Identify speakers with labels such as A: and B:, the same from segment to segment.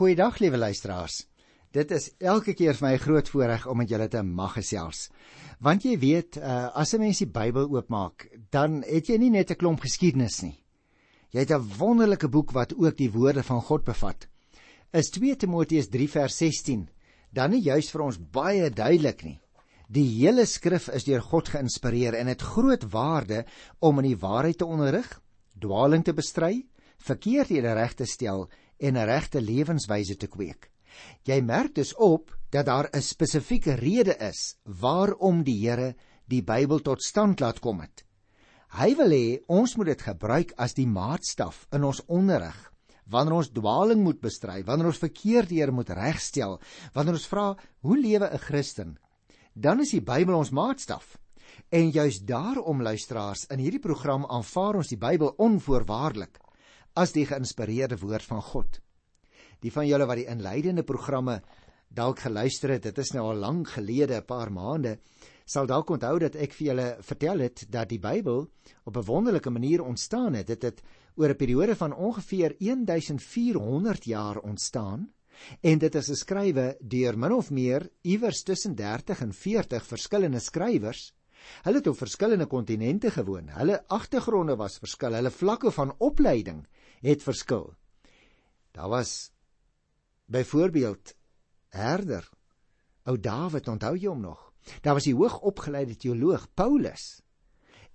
A: Goeiedag liewe luisteraars. Dit is elke keer vir my 'n groot voorreg om met julle te mag gesels. Want jy weet, uh, as 'n mens die Bybel oopmaak, dan het jy nie net 'n klomp geskiedenis nie. Jy het 'n wonderlike boek wat ook die woorde van God bevat. Is 2 Timoteus 3 vers 16 dan nie juis vir ons baie duidelik nie. Die hele skrif is deur God geïnspireer en het groot waarde om in die waarheid te onderrig, dwaaling te bestry, verkeerdhede reg te stel en 'n regte lewenswyse te kweek. Jy merk dus op dat daar 'n spesifieke rede is waarom die Here die Bybel tot stand laat kom het. Hy wil hê ons moet dit gebruik as die maatstaf in ons onderrig wanneer ons dwaaling moet bestry, wanneer ons verkeerdhede moet regstel, wanneer ons vra hoe lewe 'n Christen, dan is die Bybel ons maatstaf. En juis daarom luisteraars, in hierdie program aanvaar ons die Bybel onvoorwaardelik as die geïnspireerde woord van God. Die van julle wat die inleidende programme dalk geluister het, dit is nou al lank gelede, 'n paar maande, sal dalk onthou dat ek vir julle vertel het dat die Bybel op 'n wonderlike manier ontstaan het. Dit het oor 'n periode van ongeveer 1400 jaar ontstaan en dit is geskrywe deur min of meer iewers tussen 30 en 40 verskillende skrywers. Hulle het op verskillende kontinente gewoon. Hulle agtergronde was verskil, hulle vlakke van opleiding het verskil. Daar was byvoorbeeld herder ou Dawid, onthou jy hom nog? Daar was die hoogopgeleide teoloog Paulus.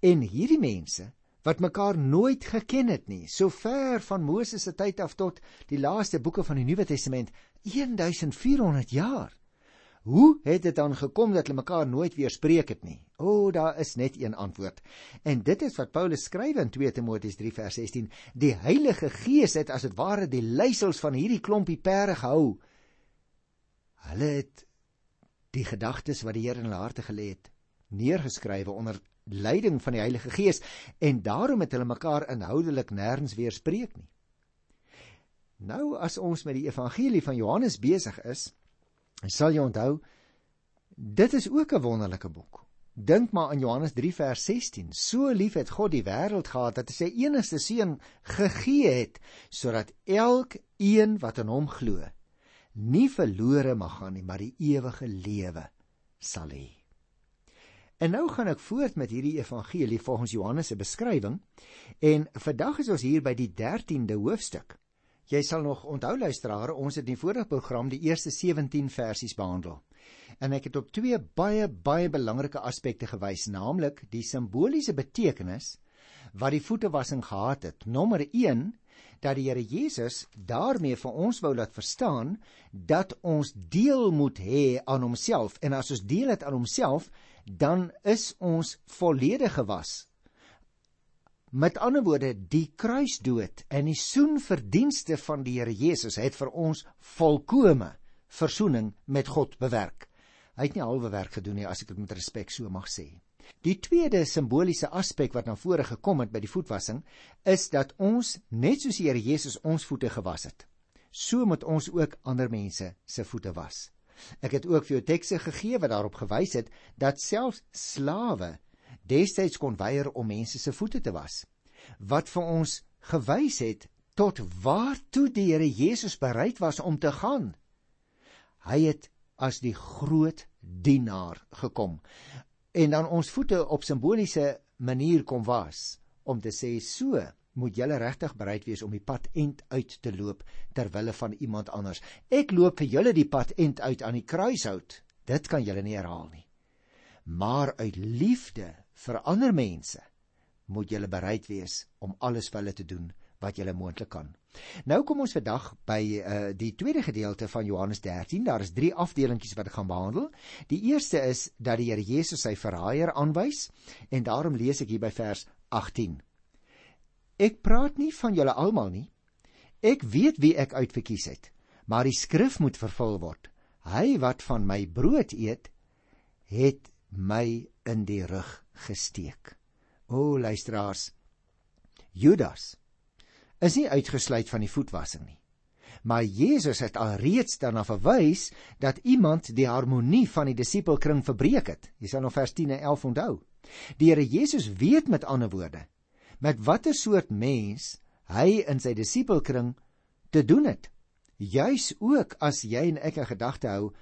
A: En hierdie mense wat mekaar nooit geken het nie, so ver van Moses se tyd af tot die laaste boeke van die Nuwe Testament, 1400 jaar. Hoe het dit dan gekom dat hulle mekaar nooit weer spreek het nie? O, oh, daar is net een antwoord. En dit is wat Paulus skryf in 2 Timoteus 3 vers 16. Die Heilige Gees het as dit ware die leiersels van hierdie klompie pere gehou. Hulle het die gedagtes wat die Here in hulle harte gelê het, neergeskrywe onder leiding van die Heilige Gees en daarom het hulle mekaar inhoudelik nêrens weer spreek nie. Nou as ons met die evangelie van Johannes besig is, sal jy onthou, dit is ook 'n wonderlike boek. Dink maar aan Johannes 3 vers 16. So lief het God die wêreld gehad dat hy sy enigste seun gegee het sodat elkeen wat in hom glo nie verlore mag gaan nie, maar die ewige lewe sal hê. En nou gaan ek voort met hierdie evangelie volgens Johannes se beskrywing en vandag is ons hier by die 13de hoofstuk. Jy sal nog onthou luisteraar, ons het in die vorige program die eerste 17 versies behandel. En ek het op twee baie baie belangrike aspekte gewys, naamlik die simboliese betekenis wat die voetewassing gehad het. Nommer 1 dat die Here Jesus daarmee vir ons wou laat verstaan dat ons deel moet hê aan homself en as ons deel het aan homself, dan is ons volledig gewas Met ander woorde, die kruisdood en die soenverdienste van die Here Jesus het vir ons volkome verzoening met God bewerk. Hy het nie halwe werk gedoen nie, as ek dit met respek so mag sê. Die tweede simboliese aspek wat na vore gekom het by die voetwassing, is dat ons net soos die Here Jesus ons voete gewas het, so moet ons ook ander mense se voete was. Ek het ook vir jou tekste gegee wat daarop gewys het dat selfs slawe destyds kon weier om mense se voete te was. Wat vir ons gewys het tot waartoe die Here Jesus bereid was om te gaan. Hy het as die groot dienaar gekom en dan ons voete op simboliese manier kom was om te sê so moet julle regtig bereid wees om die pad end uit te loop ter wille van iemand anders. Ek loop vir julle die pad end uit aan die kruishout. Dit kan julle nie herhaal nie. Maar uit liefde vir ander mense moet jy bereid wees om alles vir hulle te doen wat jy moontlik kan. Nou kom ons vandag by uh, die tweede gedeelte van Johannes 13. Daar is drie afdelingkies wat ek gaan behandel. Die eerste is dat die Here Jesus sy verraaier aanwys en daarom lees ek hier by vers 18. Ek praat nie van julle almal nie. Ek weet wie ek uitverkies het, maar die skrif moet vervul word. Hy wat van my brood eet, het my in die rug gesteek. O luisteraars, Judas is nie uitgesluit van die voetwassing nie. Maar Jesus het alreeds daarna verwys dat iemand die harmonie van die disipelkring verbreek het. Jy sal nog vers 10 en 11 onthou. Die Here Jesus weet met ander woorde met watter soort mens hy in sy disipelkring te doen het. Juis ook as jy en ek 'n gedagte hou,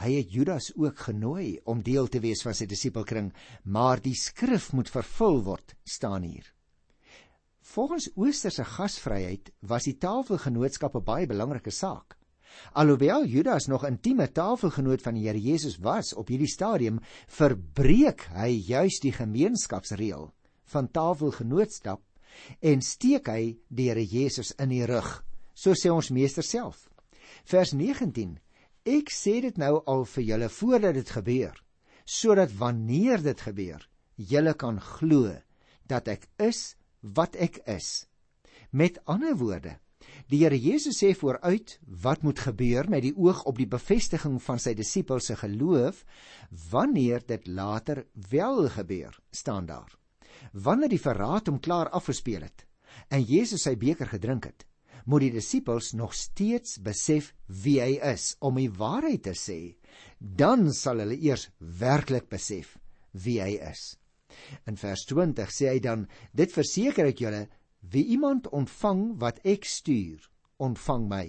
A: hy het Judas ook genooi om deel te wees van sy disipelkring, maar die skrif moet vervul word, staan hier. Volgens Oosterse gasvryheid was die tafelgenootskap 'n baie belangrike saak. Alhoewel Judas nog intieme tafelgenoot van die Here Jesus was op hierdie stadium, verbreek hy juis die gemeenskapsreël van tafelgenootskap en steek hy die Here Jesus in die rug, so sê ons meester self. Vers 19: Ek sê dit nou al vir julle voordat dit gebeur, sodat wanneer dit gebeur, julle kan glo dat ek is wat ek is. Met ander woorde, Die Here Jesus sê vooruit wat moet gebeur met die oog op die bevestiging van sy disippels se geloof wanneer dit later wel gebeur, staan daar. Wanneer die verraad hom klaar afgespeel het en Jesus sy beker gedrink het, moet die disippels nog steeds besef wie hy is om die waarheid te sê, dan sal hulle eers werklik besef wie hy is. In vers 20 sê hy dan: "Dit verseker ek julle, Wie iemand ontvang wat ek stuur, ontvang my.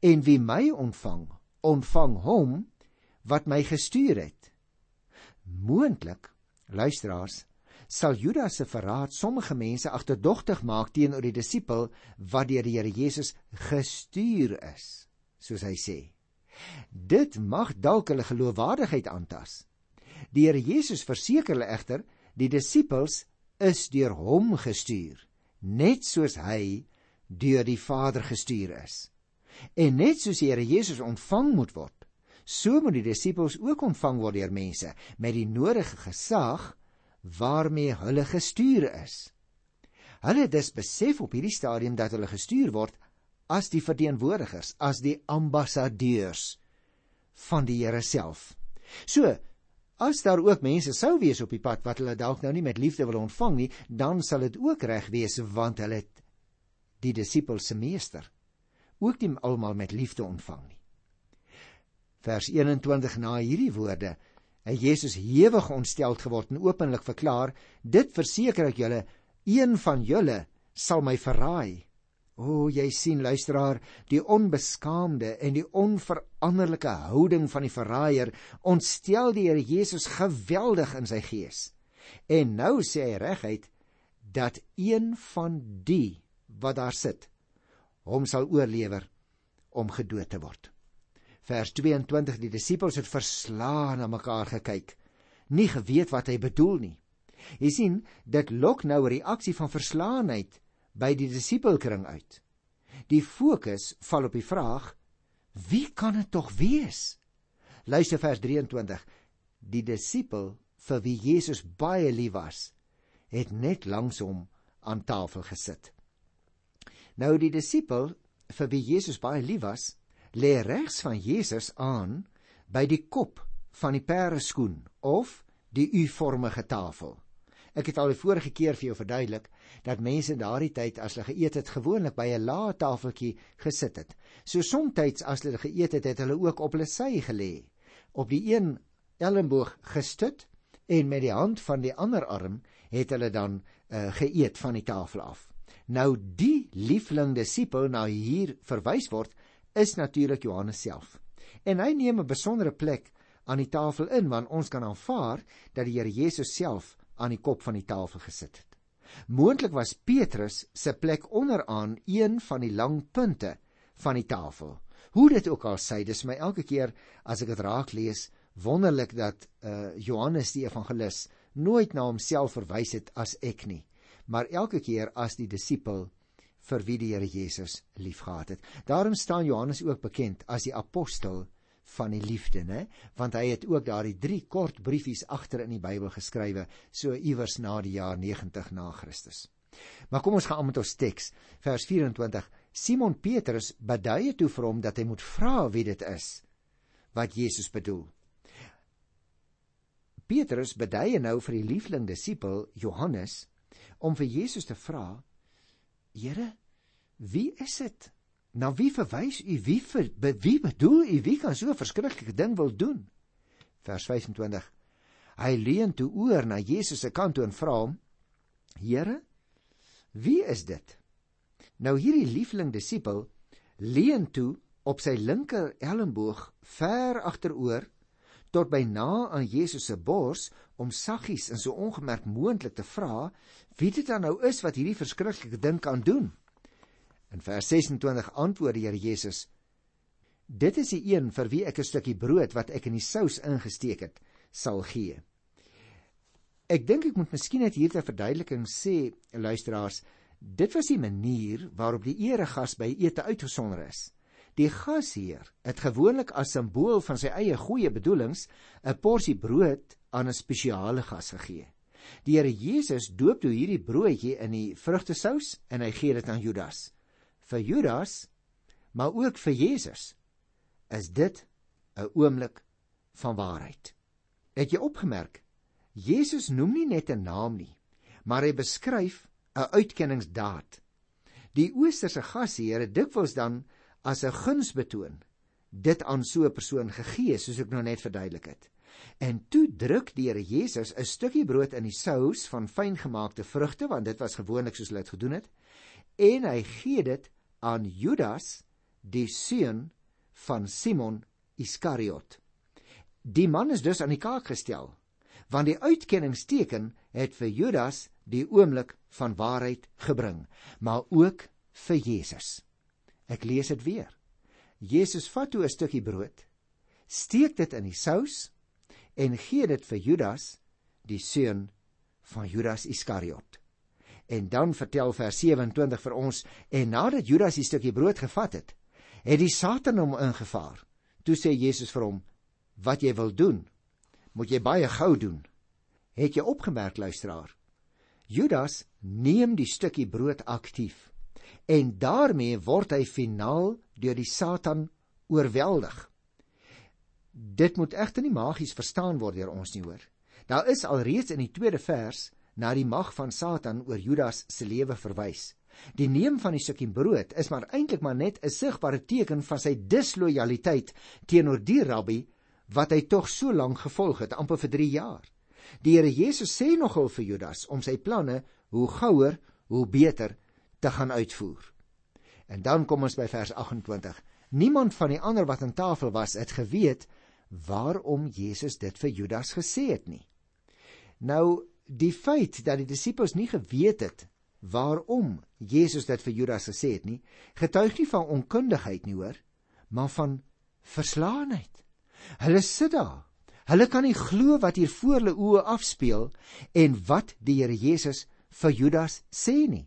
A: En wie my ontvang, ontvang hom wat my gestuur het. Moontlik, luisteraars, sal Judas se verraad sommige mense agterdogtig maak teenoor die disipel wat deur die Here Jesus gestuur is, soos hy sê. Dit mag dalk hulle geloofwaardigheid aantas. Die Here Jesus verseker hulle egter, die disippels is deur hom gestuur net soos hy deur die Vader gestuur is. En net soos die Here Jesus ontvang moet word, so moet die disippels ook ontvang word deur mense met die nodige gesag waarmee hulle gestuur is. Hulle dus besef op hierdie stadium dat hulle gestuur word as die verteenwoordigers, as die ambassadeurs van die Here self. So, As daar ook mense sou wees op die pad wat hulle dalk nou nie met liefde wil ontvang nie, dan sal dit ook reg wees want hulle het die disipels se meester ook nie almal met liefde ontvang nie. Vers 21 na hierdie woorde, het Jesus hewig ontsteld geword en openlik verklaar: "Dit verseker ek julle, een van julle sal my verraai." O, jy sien luisteraar, die onbeskaamde en die onveranderlike houding van die verraaier ontstel die Here Jesus geweldig in sy gees. En nou sê hy reguit dat een van die wat daar sit hom sal oorlewer om gedood te word. Vers 22 die disippels het verslaan na mekaar gekyk, nie geweet wat hy bedoel nie. Jy sien, dit lok nou 'n reaksie van verslaanheid by die disipelkring uit. Die fokus val op die vraag: Wie kan dit tog wees? Luister vers 23. Die disipel vir wie Jesus baie lief was, het net langs hom aan tafel gesit. Nou die disipel vir wie Jesus baie lief was, lê regs van Jesus aan by die kop van die pereskoen of die U-vormige tafel. Ek het al die vorige keer vir jou verduidelik dat mense daardie tyd as hulle geëet het gewoonlik by 'n lae tafeltjie gesit het. So soms as hulle geëet het, het hulle ook op hulle sy gelê, op die een elmboog gestut en met die hand van die ander arm het hulle dan uh, geëet van die tafel af. Nou die liefling disipel na hier verwys word is natuurlik Johannes self. En hy neem 'n besondere plek aan die tafel in want ons kan aanvaar dat die Here Jesus self aan die kop van die tafel gesit het. Moontlik was Petrus se plek onderaan een van die lang punte van die tafel. Hoe dit ook al sy, dis my elke keer as ek dit raak lees, wonderlik dat uh Johannes die evangelis nooit na homself verwys het as ek nie, maar elke keer as die disipel vir wie die Here Jesus liefgehad het. Daarom staan Johannes ook bekend as die apostel van die liefde, né? Want hy het ook daardie drie kort briefies agter in die Bybel geskrywe, so iewers na die jaar 90 na Christus. Maar kom ons gaan aan met ons teks, vers 24. Simon Petrus beduie toe vir hom dat hy moet vra wie dit is wat Jesus bedoel. Petrus beduie nou vir die liefling disipel Johannes om vir Jesus te vra: Here, wie is dit Na wie verwys u? Wie vir wie bedoel u? Wie kan so 'n verskriklike ding wil doen? Vers 25. Hy leun toe oor na Jesus se kant toe en vra hom: Here, wie is dit? Nou hierdie liefling disipel leun toe op sy linker elmboog ver agteroor tot by na aan Jesus se bors om saggies en so ongemerk moontlik te vra wie dit dan nou is wat hierdie verskriklike ding kan doen. In vers 26 antwoord die Here Jesus: Dit is die een vir wie ek 'n stukkie brood wat ek in die sous ingesteek het, sal gee. Ek dink ek moet miskien net hier ter verduideliking sê, luisteraars, dit was die manier waarop die eregas by ete uitgesonder is. Die gasheer het gewoonlik as simbool van sy eie goeie bedoelings 'n porsie brood aan 'n spesiale gas gegee. Die Here Jesus doop toe hierdie broodjie in die vrugtesous en hy gee dit aan Judas. Vir Judas, maar ook vir Jesus, is dit 'n oomblik van waarheid. Het jy opgemerk? Jesus noem nie net 'n naam nie, maar hy beskryf 'n uitkenningsdaad. Die oosterse gasheer het dikwels dan as 'n guns betoon dit aan so 'n persoon gegee soos ek nou net verduidelik het. En toe druk die Here Jesus 'n stukkie brood in die sous van fyngemaakte vrugte want dit was gewoonlik soos hulle dit gedoen het en hy gee dit aan Judas die seun van Simon Iskariot. Die man is dus aan die kaak gestel want die uitkenningsteken het vir Judas die oomblik van waarheid gebring maar ook vir Jesus. Ek lees dit weer. Jesus vat toe 'n stukkie brood, steek dit in die sous en gee dit vir Judas, die seun van Judas Iskariot. En dan vertel vers 27 vir ons en nadat Judas die stukkie brood gevat het, het die Satan hom ingevaar. Toe sê Jesus vir hom: "Wat jy wil doen, moet jy baie gou doen." Het jy opgemerk luisteraar? Judas neem die stukkie brood aktief en daarmee word hy finaal deur die Satan oorweldig. Dit moet egter nie magies verstaan word deur ons nie hoor. Daar is alreeds in die tweede vers na die mag van Satan oor Judas se lewe verwys. Die neem van die stukkie brood is maar eintlik maar net 'n sigbare teken van sy dislojaliteit teenoor die rabbi wat hy tog so lank gevolg het, amper vir 3 jaar. Die Here Jesus sê nogal vir Judas om sy planne hoe gouer, hoe beter te gaan uitvoer. En dan kom ons by vers 28. Niemand van die ander wat aan tafel was het geweet waarom Jesus dit vir Judas gesê het nie. Nou die feit dat die disippels nie geweet het waarom Jesus dit vir Judas gesê het nie, getuig nie van onkundigheid nie hoor, maar van verslaanheid. Hulle sit daar. Hulle kan nie glo wat hier voor hulle oë afspeel en wat die Here Jesus vir Judas sê nie.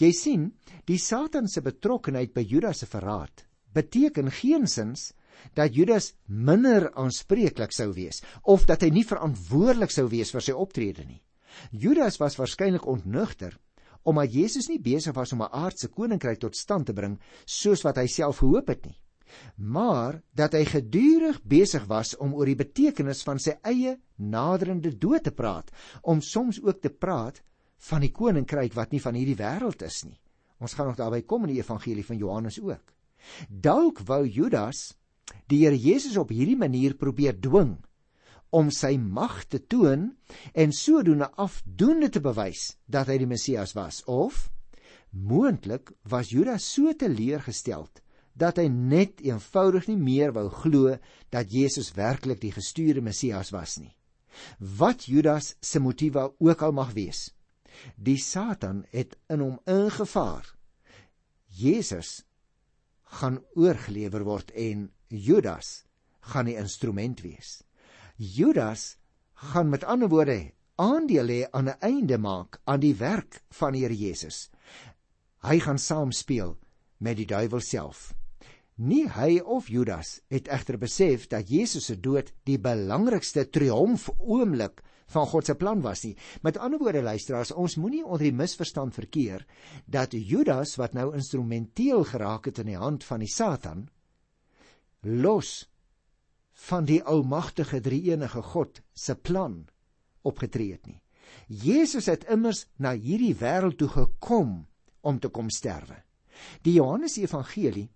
A: Jy sien, die Satan se betrokkeheid by Judas se verraad beteken geensins dat Judas minder aanspreeklik sou wees of dat hy nie verantwoordelik sou wees vir sy optrede nie. Judas was waarskynlik ontnugter omdat Jesus nie besig was om 'n aardse koninkryk tot stand te bring soos wat hy self gehoop het nie, maar dat hy gedurig besig was om oor die betekenis van sy eie naderende dood te praat, om soms ook te praat van die koninkryk wat nie van hierdie wêreld is nie. Ons gaan nog daarby kom in die evangelie van Johannes ook. Dalk wou Judas die Here Jesus op hierdie manier probeer dwing om sy mag te toon en sodoende afdoende te bewys dat hy die Messias was of moontlik was Judas so teleurgesteld dat hy net eenvoudig nie meer wou glo dat Jesus werklik die gestuurde Messias was nie. Wat Judas se motiewe ook al mag wees, Die Satan het in hom ingevaar. Jesus gaan oorgelewer word en Judas gaan die instrument wees. Judas gaan met ander woorde aandeel hê aan 'n einde maak aan die werk van Here Jesus. Hy gaan saam speel met die duiwel self. Nie hy of Judas het egter besef dat Jesus se dood die belangrikste triomf oomblik van God se plan was nie. Met ander woorde luisteraars, ons moenie onder die misverstand verkeer dat Judas wat nou instrumenteel geraak het in die hand van die Satan los van die almagtige drie-enige God se plan opgetree het nie. Jesus het immers na hierdie wêreld toe gekom om te kom sterwe. Die Johannes Evangelie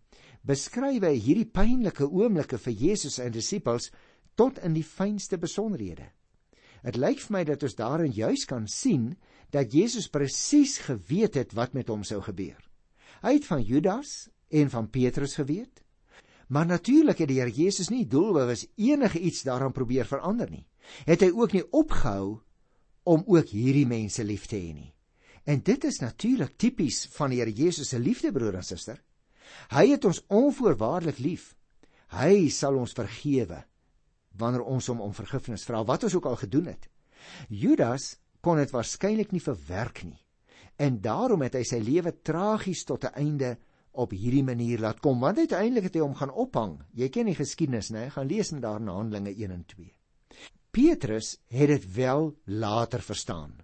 A: beskryf hierdie pynlike oomblikke vir Jesus en disippels tot in die fynste besonderhede. Dit lyk vir my dat ons daarin juis kan sien dat Jesus presies geweet het wat met hom sou gebeur. Hy het van Judas en van Petrus geweet. Maar natuurlik het die Here Jesus nie doelbewus enige iets daaraan probeer verander nie. Het hy ook nie opgehou om ook hierdie mense lief te hê nie. En dit is natuurlik tipies van die Here Jesus se liefde broer en suster. Hy het ons onvoorwaardelik lief. Hy sal ons vergewe wanneer ons hom om vergifnis vra wat ons ook al gedoen het. Judas kon dit waarskynlik nie verwerk nie. En daarom het hy sy lewe tragies tot 'n einde op hierdie manier laat kom want uiteindelik het hy hom gaan ophang. Jy ken die geskiedenis, né? Gaan lees in daarna Handelinge 1 en 2. Petrus het dit wel later verstaan.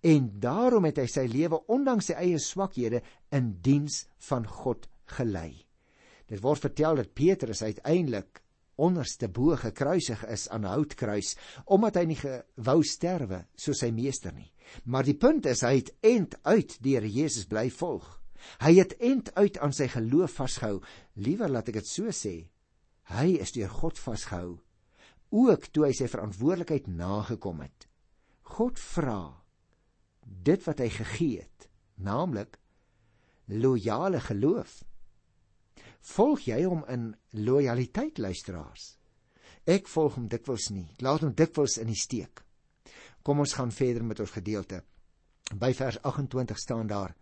A: En daarom het hy sy lewe ondanks sy eie swakhede in diens van God gelei. Dit word vertel dat Petrus uiteindelik onderste bo gekruisig is aan 'n houtkruis omdat hy nie wou sterwe soos sy meester nie. Maar die punt is hy het end uit deur Jesus bly volg. Hy het end uit aan sy geloof vasgehou. Liewer laat ek dit so sê. Hy is deur God vasgehou ook toe hy sy verantwoordelikheid nagekom het. God vra dit wat hy gegee het, naamlik loyale geloof. Volg jy hom in loyaliteit luisteraars? Ek volg hom dikwels nie. Ek laat hom dikwels in die steek. Kom ons gaan verder met ons gedeelte. By vers 28 staan daar: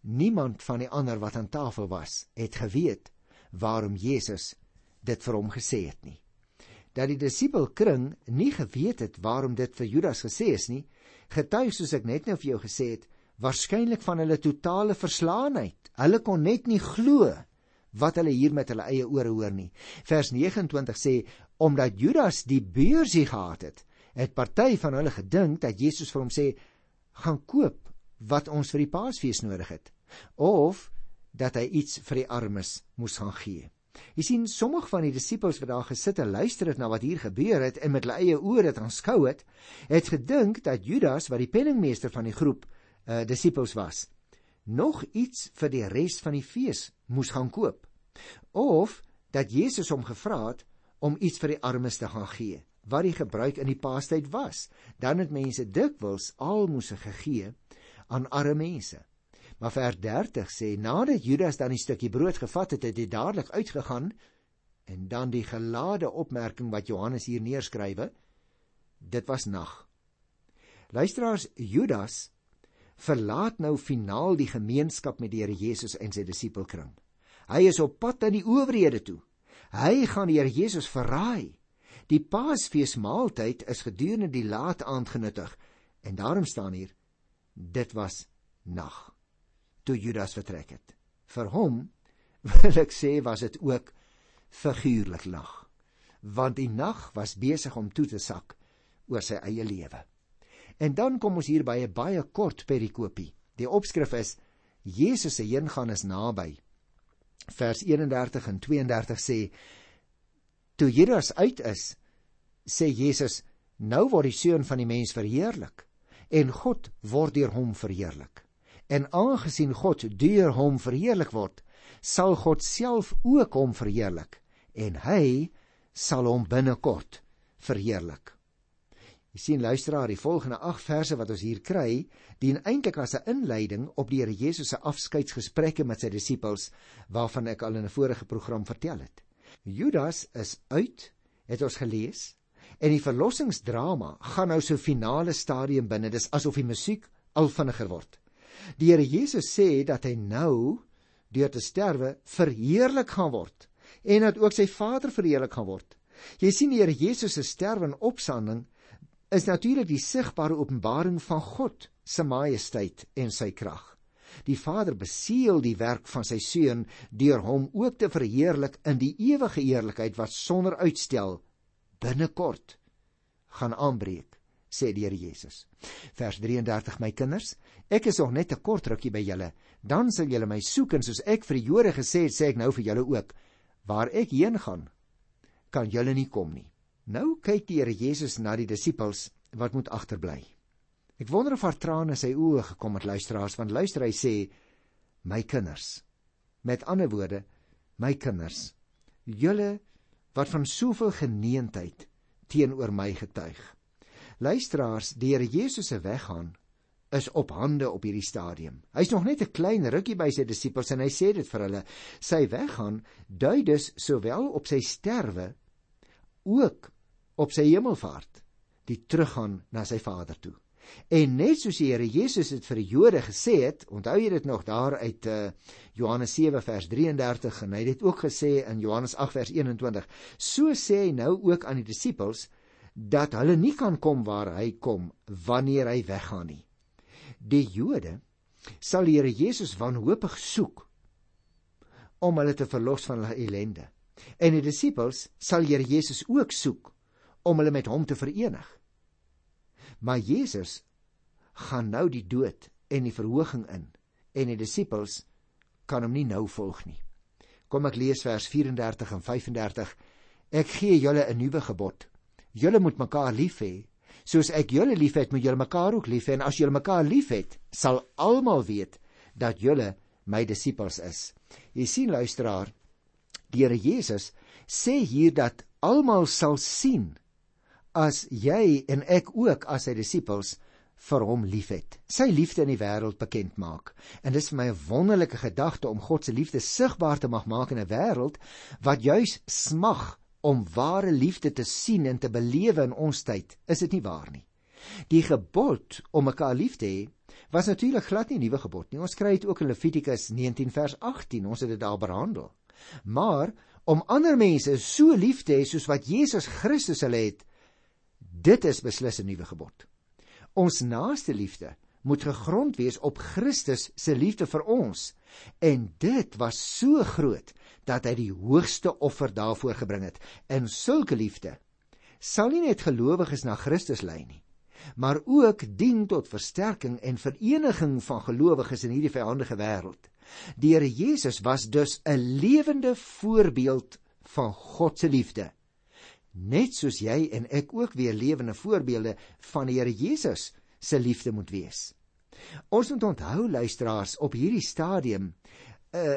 A: Niemand van die ander wat aan tafel was, het geweet waarom Jesus dit vir hom gesê het nie dat die disipelkring nie geweet het waarom dit vir Judas gesê is nie, getuig soos ek net nou vir jou gesê het, waarskynlik van hulle totale verslaanheid. Hulle kon net nie glo wat hulle hier met hulle eie ore hoor nie. Vers 29 sê omdat Judas die beursie gehad het, het party van hulle gedink dat Jesus vir hom sê gaan koop wat ons vir die Paasfees nodig het of dat hy iets vir die armes moes gaan gee. Jy sien sommige van die disippels wat daar gesit en luister het na wat hier gebeur het en met hulle eie oë dit aanskou het, het gedink dat Judas wat die penningmeester van die groep uh disippels was, nog iets vir die res van die fees moes gaan koop of dat Jesus hom gevra het om iets vir die armes te gaan gee wat die gebruik in die paastyd was dan het mense dikwels almoses gegee aan arme mense Maar vers 30 sê nadat Judas dan die stukkie brood gevat het, het hy dadelik uitgegaan en dan die gelade opmerking wat Johannes hier neerskrywe, dit was nag. Luisteraars, Judas verlaat nou finaal die gemeenskap met die Here Jesus en sy disipelkring. Hy is op pad na die owerhede toe. Hy gaan die Here Jesus verraai. Die Paasfeesmaaltyd is gedurende die laat aand genuttig en daarom staan hier dit was nag toe Judas vertrek het. Vir hom wil ek sê was dit ook figuurlik lag, want die nag was besig om toe te sak oor sy eie lewe. En dan kom ons hier by 'n baie kort perikopie. Die opskrif is Jesus se heengaan is naby. Vers 31 en 32 sê toe Judas uit is, sê Jesus nou word die seun van die mens verheerlik en God word deur hom verheerlik. En aangesien God deur hom verheerlik word, sal God self ook hom verheerlik en hy sal hom binnekort verheerlik. Jy sien luisteraar, die volgende 8 verse wat ons hier kry, dien eintlik as 'n inleiding op die Here Jesus se afskeidsgesprekke met sy disippels waarvan ek al in 'n vorige program vertel het. Judas is uit, het ons gelees, en die verlossingsdrama gaan nou so finale stadium binne. Dis asof die musiek al vinniger word. Die Here Jesus sê dat hy nou deur te sterwe verheerlik gaan word en dat ook sy Vader verheerlik gaan word. Jy sien die Here Jesus se sterwe en opstanding is natuurlik die sigbare openbaring van God se majesteit en sy krag. Die Vader beseël die werk van sy seun deur hom ook te verheerlik in die ewige eerlikheid wat sonder uitstel binnekort gaan aanbreek sê die Here Jesus. Vers 33 my kinders, ek is nog net 'n kort rukkie by julle, dan sal julle my soek en soos ek vir die Jode gesê het, sê ek nou vir julle ook, waar ek heen gaan, kan julle nie kom nie. Nou kyk die Here Jesus na die disippels wat moet agterbly. Ek wonder of haar trane sy oë gekom het luisteraars, want luister hy sê my kinders. Met ander woorde, my kinders, julle wat van soveel geneentheid teenoor my getuig. Luisteraars, die Here Jesus se weggaan is op hande op hierdie stadium. Hy's nog net 'n klein rukkie by sy disippels en hy sê dit vir hulle. Sy weggaan dui dus sowel op sy sterwe ook op sy hemelvaart, die teruggaan na sy Vader toe. En net soos die Here Jesus dit vir die Jode gesê het, onthou jy dit nog daar uit uh, Johannes 7 vers 33 en hy het dit ook gesê in Johannes 8 vers 21. So sê hy nou ook aan die disippels dat hulle nie kan kom waar hy kom wanneer hy weggaan nie. Die Jode sal die Here Jesus wanhoopig soek om hulle te verlos van hulle ellende. En die disippels sal Here Jesus ook soek om hulle met hom te verenig. Maar Jesus gaan nou die dood en die verhoging in en die disippels kan hom nie nou volg nie. Kom ek lees vers 34 en 35. Ek gee julle 'n nuwe gebod. Julle moet mekaar lief hê Soos ek julle liefhet, moet julle mekaar ook lief hê en as julle mekaar liefhet, sal almal weet dat julle my disippels is. Jy sien luisteraar, Here Jesus sê hier dat almal sal sien as jy en ek ook as sy disippels vir hom liefhet. Sy liefde in die wêreld bekend maak. En dis vir my 'n wonderlike gedagte om God se liefde sigbaar te mag maak in 'n wêreld wat juis smag om ware liefde te sien en te belewe in ons tyd, is dit nie waar nie. Die gebod om mekaar lief te hê was natuurlik glad nie 'n nuwe gebod nie. Ons kry dit ook in Levitikus 19 vers 18. Ons het dit daar behandel. Maar om ander mense so lief te hê soos wat Jesus Christus hulle het, dit is beslis 'n nuwe gebod. Ons naaste liefde moet gegrond wees op Christus se liefde vir ons. En dit was so groot dat hy die hoogste offer daarvoor gebring het. En sulke liefde sal nie net gelowiges na Christus lei nie, maar ook dien tot versterking en vereniging van gelowiges in hierdie vyandige wêreld. Die Here Jesus was dus 'n lewende voorbeeld van God se liefde. Net soos jy en ek ook weer lewende voorbeelde van die Here Jesus se liefde moet wees. Ons moet onthou luisteraars op hierdie stadium uh,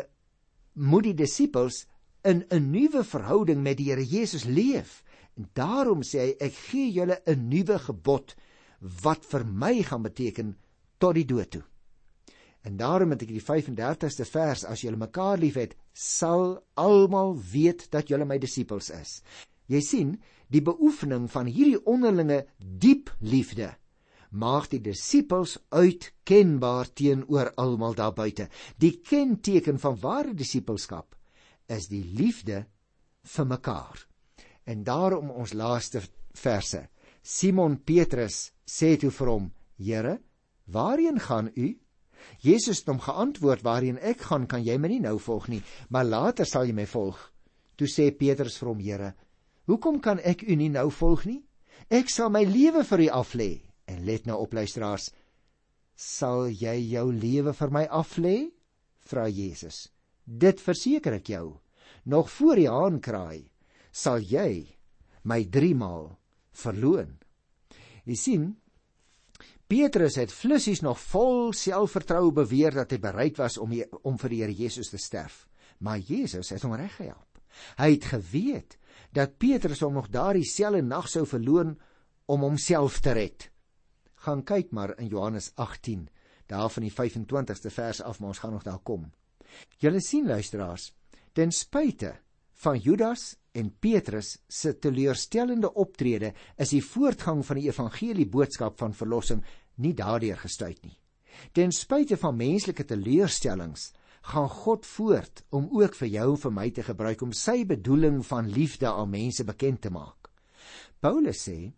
A: moet die disippels in 'n nuwe verhouding met die Here Jesus leef. En daarom sê hy ek gee julle 'n nuwe gebod wat vir my gaan beteken tot die dood toe. En daarom het ek die 35ste vers as julle mekaar liefhet, sal almal weet dat julle my disippels is. Jy sien, die beoefening van hierdie onderlinge diep liefde maak die disippels uitkenbaar teenoor almal daar buite. Die kenteken van ware disippelskap is die liefde vir mekaar. En daarom ons laaste verse. Simon Petrus sê toe vir hom: "Here, waarheen gaan u?" Jesus het hom geantwoord: "Waarheen ek gaan, kan jy my nie nou volg nie, maar later sal jy my volg." Toe sê Petrus vir hom: "Here, hoekom kan ek u nie nou volg nie? Ek sal my lewe vir u aflê." En let nou op luisteraars, sal jy jou lewe vir my aflê? vra Jesus. Dit verseker ek jou, nog voor die haan kraai, sal jy my 3 maal verloon. Jy sien, Petrus het flissies nog vol selfvertroue beweer dat hy bereid was om om vir die Here Jesus te sterf, maar Jesus het hom reggehelp. Hy het geweet dat Petrus hom nog daardie selfde nag sou verloon om homself te red gaan kyk maar in Johannes 18 daar van die 25ste vers af maar ons gaan nog daar kom. Julle sien luisteraars, ten spyte van Judas en Petrus se teleurstellende optrede is die voortgang van die evangelie boodskap van verlossing nie daardeur gestuit nie. Ten spyte van menslike teleurstellings gaan God voort om ook vir jou en vir my te gebruik om sy bedoeling van liefde aan mense bekend te maak. Paulus sê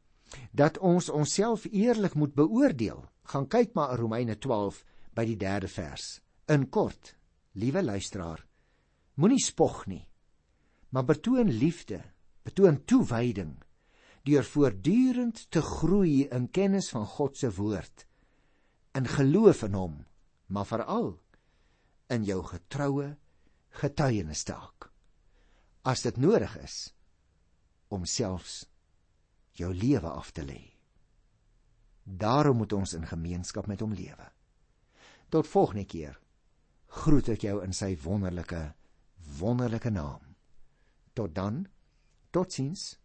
A: dat ons onsself eerlik moet beoordeel. Gaan kyk maar in Romeine 12 by die 3de vers. In kort, liewe luisteraar, moenie spog nie, maar betoon liefde, betoon toewyding deur voortdurend te groei in kennis van God se woord, in geloof in hom, maar veral in jou getroue getuienis taak. As dit nodig is om selfs jou lewe af te lê. Daarom moet ons in gemeenskap met hom lewe. Tot volgende keer. Groet ek jou in sy wonderlike wonderlike naam. Tot dan. Totsiens.